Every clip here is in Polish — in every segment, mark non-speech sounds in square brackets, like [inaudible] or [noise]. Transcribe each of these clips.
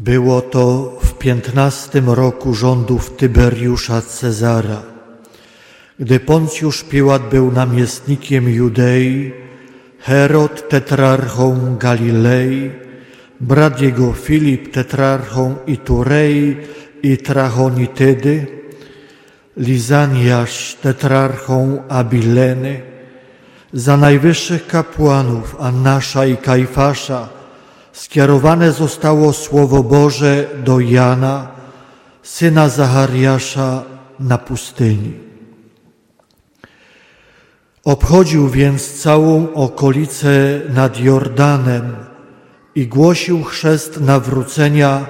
Było to w piętnastym roku rządów Tyberiusza Cezara, gdy Poncjusz Piłat był namiestnikiem Judei, Herod tetrarchą Galilei, brat jego Filip tetrarchą Iturei i Trachonitydy, Lizaniasz tetrarchą Abileny, za najwyższych kapłanów Annasza i Kajfasza skierowane zostało Słowo Boże do Jana, syna Zachariasza na pustyni. Obchodził więc całą okolicę nad Jordanem i głosił chrzest nawrócenia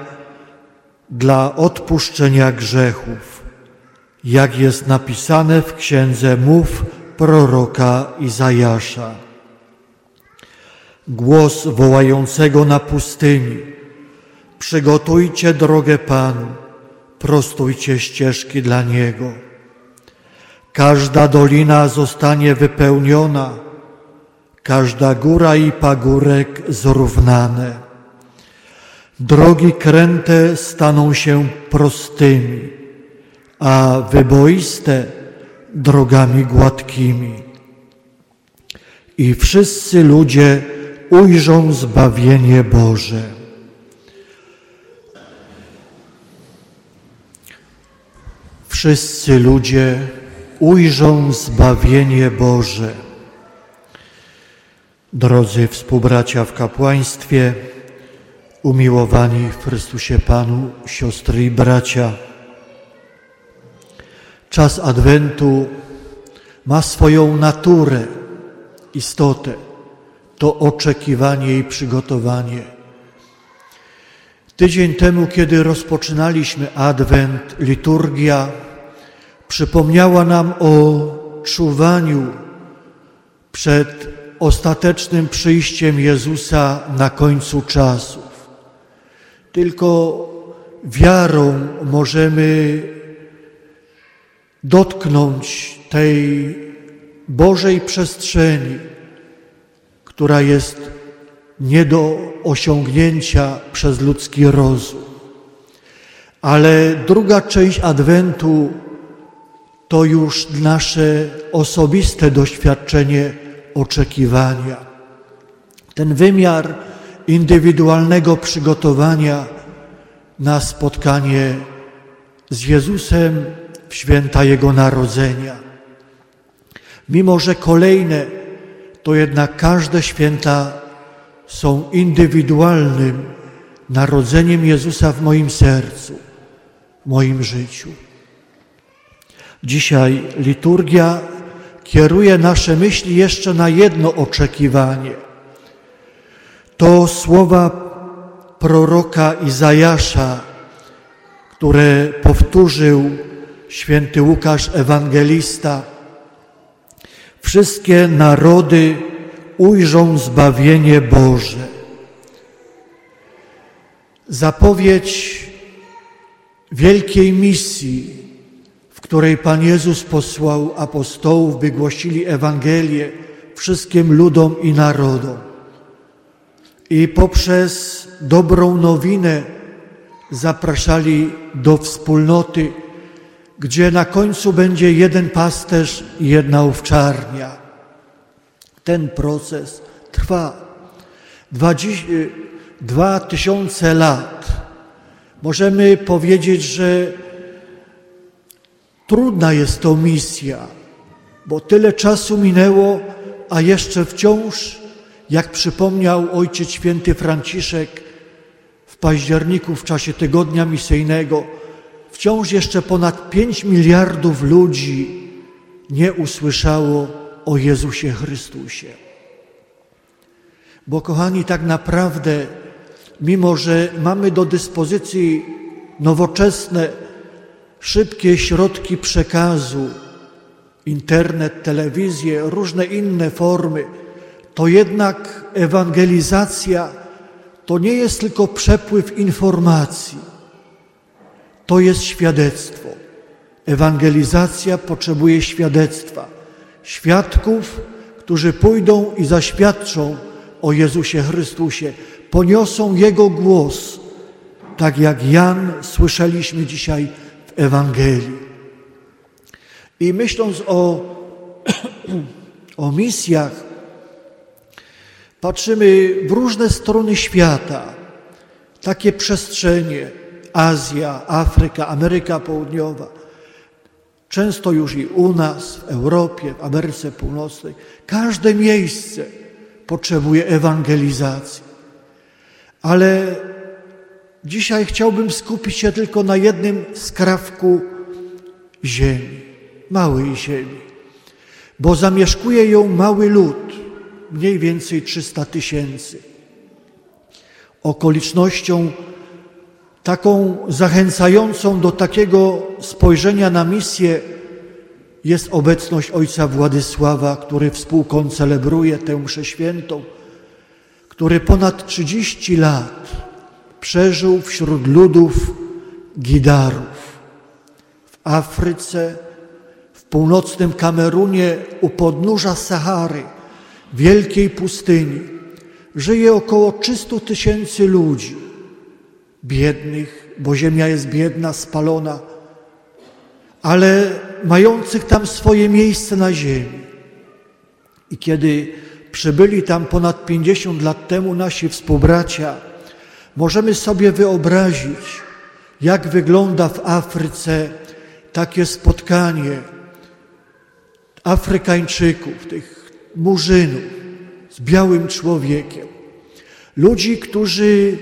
dla odpuszczenia grzechów, jak jest napisane w księdze Mów proroka Izajasza. Głos wołającego na pustyni: Przygotujcie drogę Panu, prostujcie ścieżki dla Niego. Każda dolina zostanie wypełniona, każda góra i pagórek zrównane. Drogi kręte staną się prostymi, a wyboiste drogami gładkimi. I wszyscy ludzie ujrzą zbawienie Boże. Wszyscy ludzie ujrzą zbawienie Boże. Drodzy współbracia w kapłaństwie, umiłowani w Chrystusie Panu, siostry i bracia, czas Adwentu ma swoją naturę, istotę. To oczekiwanie i przygotowanie. Tydzień temu, kiedy rozpoczynaliśmy Adwent, liturgia przypomniała nam o czuwaniu przed ostatecznym przyjściem Jezusa na końcu czasów. Tylko wiarą możemy dotknąć tej Bożej przestrzeni, która jest nie do osiągnięcia przez ludzki rozum. Ale druga część Adwentu to już nasze osobiste doświadczenie oczekiwania. Ten wymiar indywidualnego przygotowania na spotkanie z Jezusem w święta Jego Narodzenia. Mimo, że kolejne, to jednak każde święta są indywidualnym narodzeniem Jezusa w moim sercu, w moim życiu. Dzisiaj liturgia kieruje nasze myśli jeszcze na jedno oczekiwanie. To słowa proroka Izajasza, które powtórzył święty Łukasz Ewangelista. Wszystkie narody ujrzą zbawienie Boże. Zapowiedź wielkiej misji, w której Pan Jezus posłał apostołów, by głosili Ewangelię wszystkim ludom i narodom. I poprzez dobrą nowinę zapraszali do wspólnoty gdzie na końcu będzie jeden pasterz i jedna owczarnia. Ten proces trwa dwa tysiące lat. Możemy powiedzieć, że trudna jest to misja, bo tyle czasu minęło, a jeszcze wciąż, jak przypomniał Ojciec Święty Franciszek w październiku w czasie tygodnia misyjnego, wciąż jeszcze ponad 5 miliardów ludzi nie usłyszało o Jezusie Chrystusie. Bo kochani, tak naprawdę, mimo że mamy do dyspozycji nowoczesne, szybkie środki przekazu, internet, telewizję, różne inne formy, to jednak ewangelizacja to nie jest tylko przepływ informacji to jest świadectwo. Ewangelizacja potrzebuje świadectwa. Świadków, którzy pójdą i zaświadczą o Jezusie Chrystusie, poniosą Jego głos tak jak Jan słyszeliśmy dzisiaj w Ewangelii. I myśląc o, [clears throat] o misjach, patrzymy w różne strony świata, takie przestrzenie, Azja, Afryka, Ameryka Południowa, często już i u nas, w Europie, w Ameryce Północnej, każde miejsce potrzebuje ewangelizacji. Ale dzisiaj chciałbym skupić się tylko na jednym skrawku ziemi, małej ziemi, bo zamieszkuje ją mały lud, mniej więcej 300 tysięcy. Okolicznością taką zachęcającą do takiego spojrzenia na misję jest obecność ojca Władysława, który współkoncelebruje tę mszę świętą, który ponad 30 lat przeżył wśród ludów Gidarów w Afryce, w północnym Kamerunie, u podnóża Sahary, wielkiej pustyni. Żyje około 300 tysięcy ludzi, biednych, bo ziemia jest biedna, spalona, ale mających tam swoje miejsce na ziemi. I kiedy przybyli tam ponad 50 lat temu nasi współbracia, możemy sobie wyobrazić, jak wygląda w Afryce takie spotkanie Afrykańczyków, tych murzynów z białym człowiekiem. Ludzi, którzy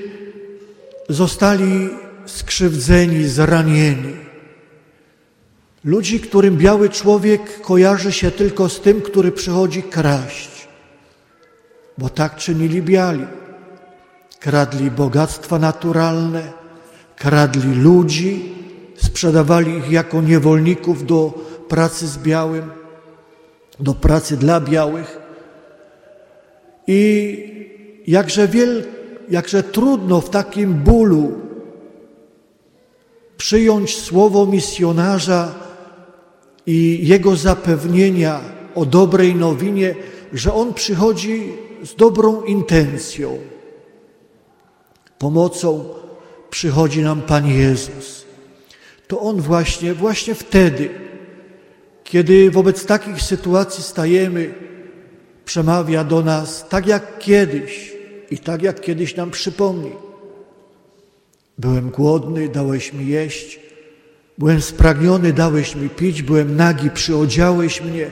zostali skrzywdzeni, zranieni Ludzi, którym biały człowiek kojarzy się tylko z tym, który przychodzi kraść, bo tak czynili biali. Kradli bogactwa naturalne, kradli ludzi, sprzedawali ich jako niewolników do pracy z białym, do pracy dla białych. I jakże, wiel, jakże trudno w takim bólu przyjąć słowo misjonarza, i jego zapewnienia o dobrej nowinie, że on przychodzi z dobrą intencją. Pomocą przychodzi nam Pan Jezus. To On właśnie, właśnie wtedy, kiedy wobec takich sytuacji stajemy, przemawia do nas tak jak kiedyś i tak jak kiedyś nam przypomni. Byłem głodny, dałeś mi jeść, Byłem spragniony, dałeś mi pić, byłem nagi, przyodziałeś mnie,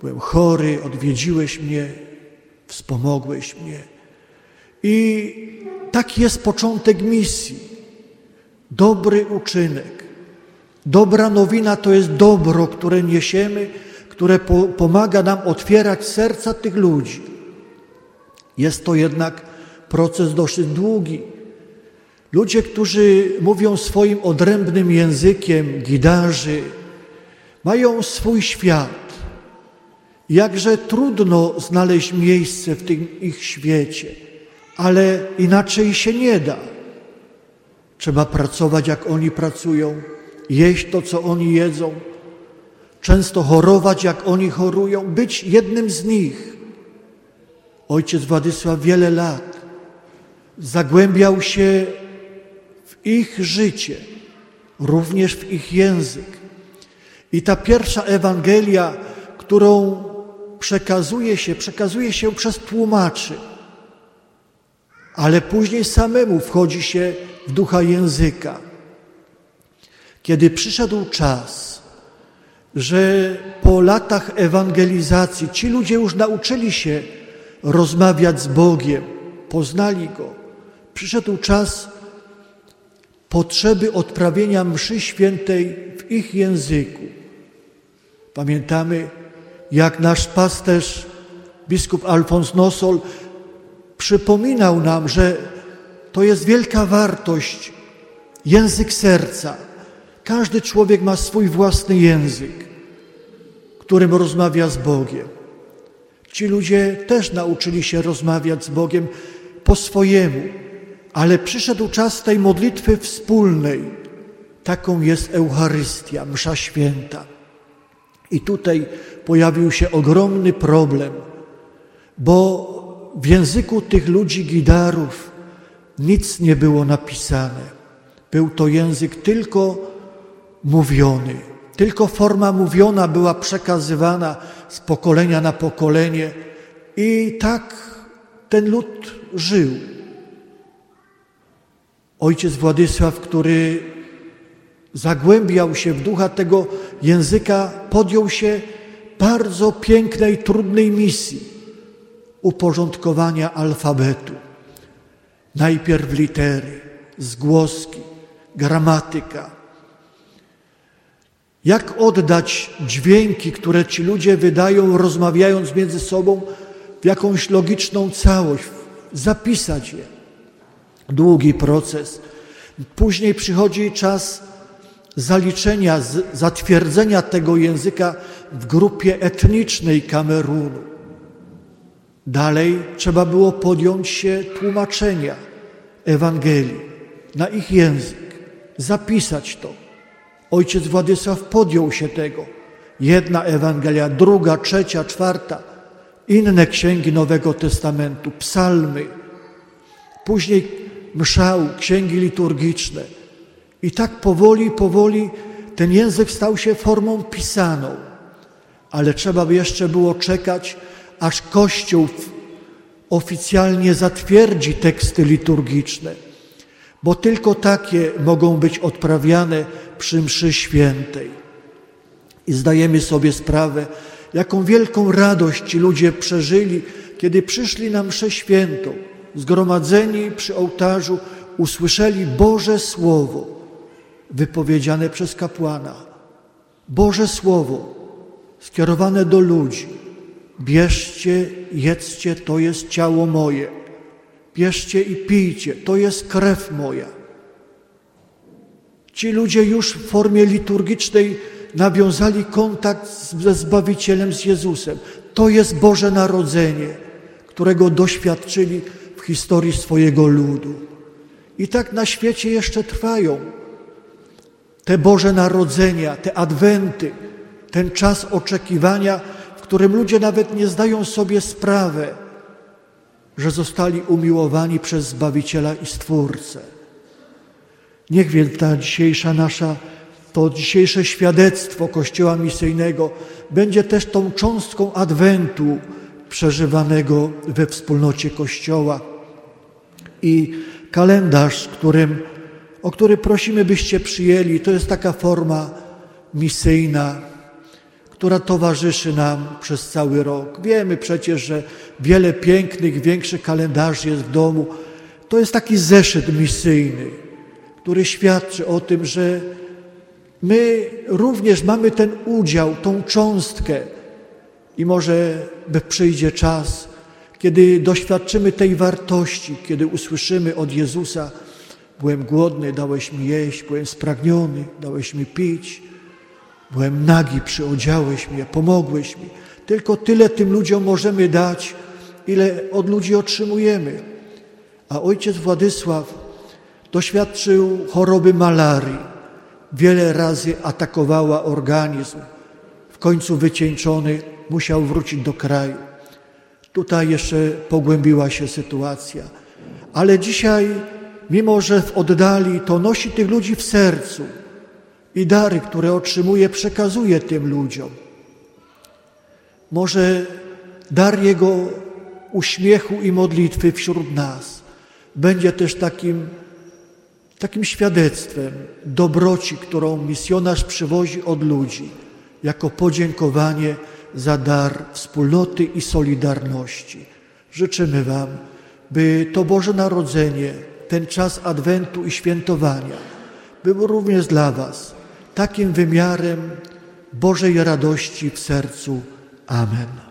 byłem chory, odwiedziłeś mnie, wspomogłeś mnie. I taki jest początek misji. Dobry uczynek. Dobra nowina to jest dobro, które niesiemy, które po, pomaga nam otwierać serca tych ludzi. Jest to jednak proces dosyć długi. Ludzie, którzy mówią swoim odrębnym językiem, gidarzy, mają swój świat. Jakże trudno znaleźć miejsce w tym ich świecie, ale inaczej się nie da. Trzeba pracować, jak oni pracują, jeść to, co oni jedzą, często chorować, jak oni chorują, być jednym z nich. Ojciec Władysław wiele lat zagłębiał się ich życie, również w ich język. I ta pierwsza Ewangelia, którą przekazuje się, przekazuje się przez tłumaczy, ale później samemu wchodzi się w ducha języka. Kiedy przyszedł czas, że po latach ewangelizacji ci ludzie już nauczyli się rozmawiać z Bogiem, poznali Go, przyszedł czas potrzeby odprawienia mszy świętej w ich języku. Pamiętamy, jak nasz pasterz, biskup Alfons Nosol, przypominał nam, że to jest wielka wartość, język serca. Każdy człowiek ma swój własny język, którym rozmawia z Bogiem. Ci ludzie też nauczyli się rozmawiać z Bogiem po swojemu, ale przyszedł czas tej modlitwy wspólnej. Taką jest Eucharystia, Msza Święta. I tutaj pojawił się ogromny problem, bo w języku tych ludzi gidarów nic nie było napisane. Był to język tylko mówiony. Tylko forma mówiona była przekazywana z pokolenia na pokolenie i tak ten lud żył. Ojciec Władysław, który zagłębiał się w ducha tego języka, podjął się bardzo pięknej, trudnej misji uporządkowania alfabetu. Najpierw litery, zgłoski, gramatyka. Jak oddać dźwięki, które ci ludzie wydają, rozmawiając między sobą, w jakąś logiczną całość, zapisać je. Długi proces. Później przychodzi czas zaliczenia, zatwierdzenia tego języka w grupie etnicznej Kamerunu. Dalej trzeba było podjąć się tłumaczenia Ewangelii na ich język, zapisać to. Ojciec Władysław podjął się tego. Jedna Ewangelia, druga, trzecia, czwarta, inne księgi Nowego Testamentu, psalmy, później mszał, księgi liturgiczne. I tak powoli, powoli ten język stał się formą pisaną. Ale trzeba by jeszcze było czekać, aż Kościół oficjalnie zatwierdzi teksty liturgiczne, bo tylko takie mogą być odprawiane przy mszy świętej. I zdajemy sobie sprawę, jaką wielką radość ci ludzie przeżyli, kiedy przyszli na mszę świętą, zgromadzeni przy ołtarzu, usłyszeli Boże Słowo wypowiedziane przez kapłana. Boże Słowo skierowane do ludzi. Bierzcie, jedzcie, to jest ciało moje. Bierzcie i pijcie, to jest krew moja. Ci ludzie już w formie liturgicznej nawiązali kontakt ze Zbawicielem, z Jezusem. To jest Boże Narodzenie, którego doświadczyli w historii swojego ludu. I tak na świecie jeszcze trwają te Boże Narodzenia, te adwenty, ten czas oczekiwania, w którym ludzie nawet nie zdają sobie sprawy, że zostali umiłowani przez Zbawiciela i Stwórcę. Niech więc ta dzisiejsza nasza, to dzisiejsze świadectwo Kościoła Misyjnego będzie też tą cząstką Adwentu przeżywanego we wspólnocie Kościoła. I kalendarz, którym, o który prosimy, byście przyjęli, to jest taka forma misyjna, która towarzyszy nam przez cały rok. Wiemy przecież, że wiele pięknych, większych kalendarzy jest w domu. To jest taki zeszyt misyjny, który świadczy o tym, że my również mamy ten udział, tą cząstkę i może przyjdzie czas, kiedy doświadczymy tej wartości, kiedy usłyszymy od Jezusa, byłem głodny, dałeś mi jeść, byłem spragniony, dałeś mi pić, Byłem nagi, przyodziałeś mnie, pomogłeś mi. Tylko tyle tym ludziom możemy dać, ile od ludzi otrzymujemy. A ojciec Władysław doświadczył choroby malarii. Wiele razy atakowała organizm. W końcu wycieńczony musiał wrócić do kraju. Tutaj jeszcze pogłębiła się sytuacja. Ale dzisiaj, mimo że w oddali, to nosi tych ludzi w sercu i dary, które otrzymuje, przekazuje tym ludziom. Może dar Jego uśmiechu i modlitwy wśród nas będzie też takim, takim świadectwem dobroci, którą misjonarz przywozi od ludzi, jako podziękowanie za dar wspólnoty i solidarności. Życzymy Wam, by to Boże Narodzenie, ten czas Adwentu i świętowania był również dla Was takim wymiarem Bożej radości w sercu. Amen.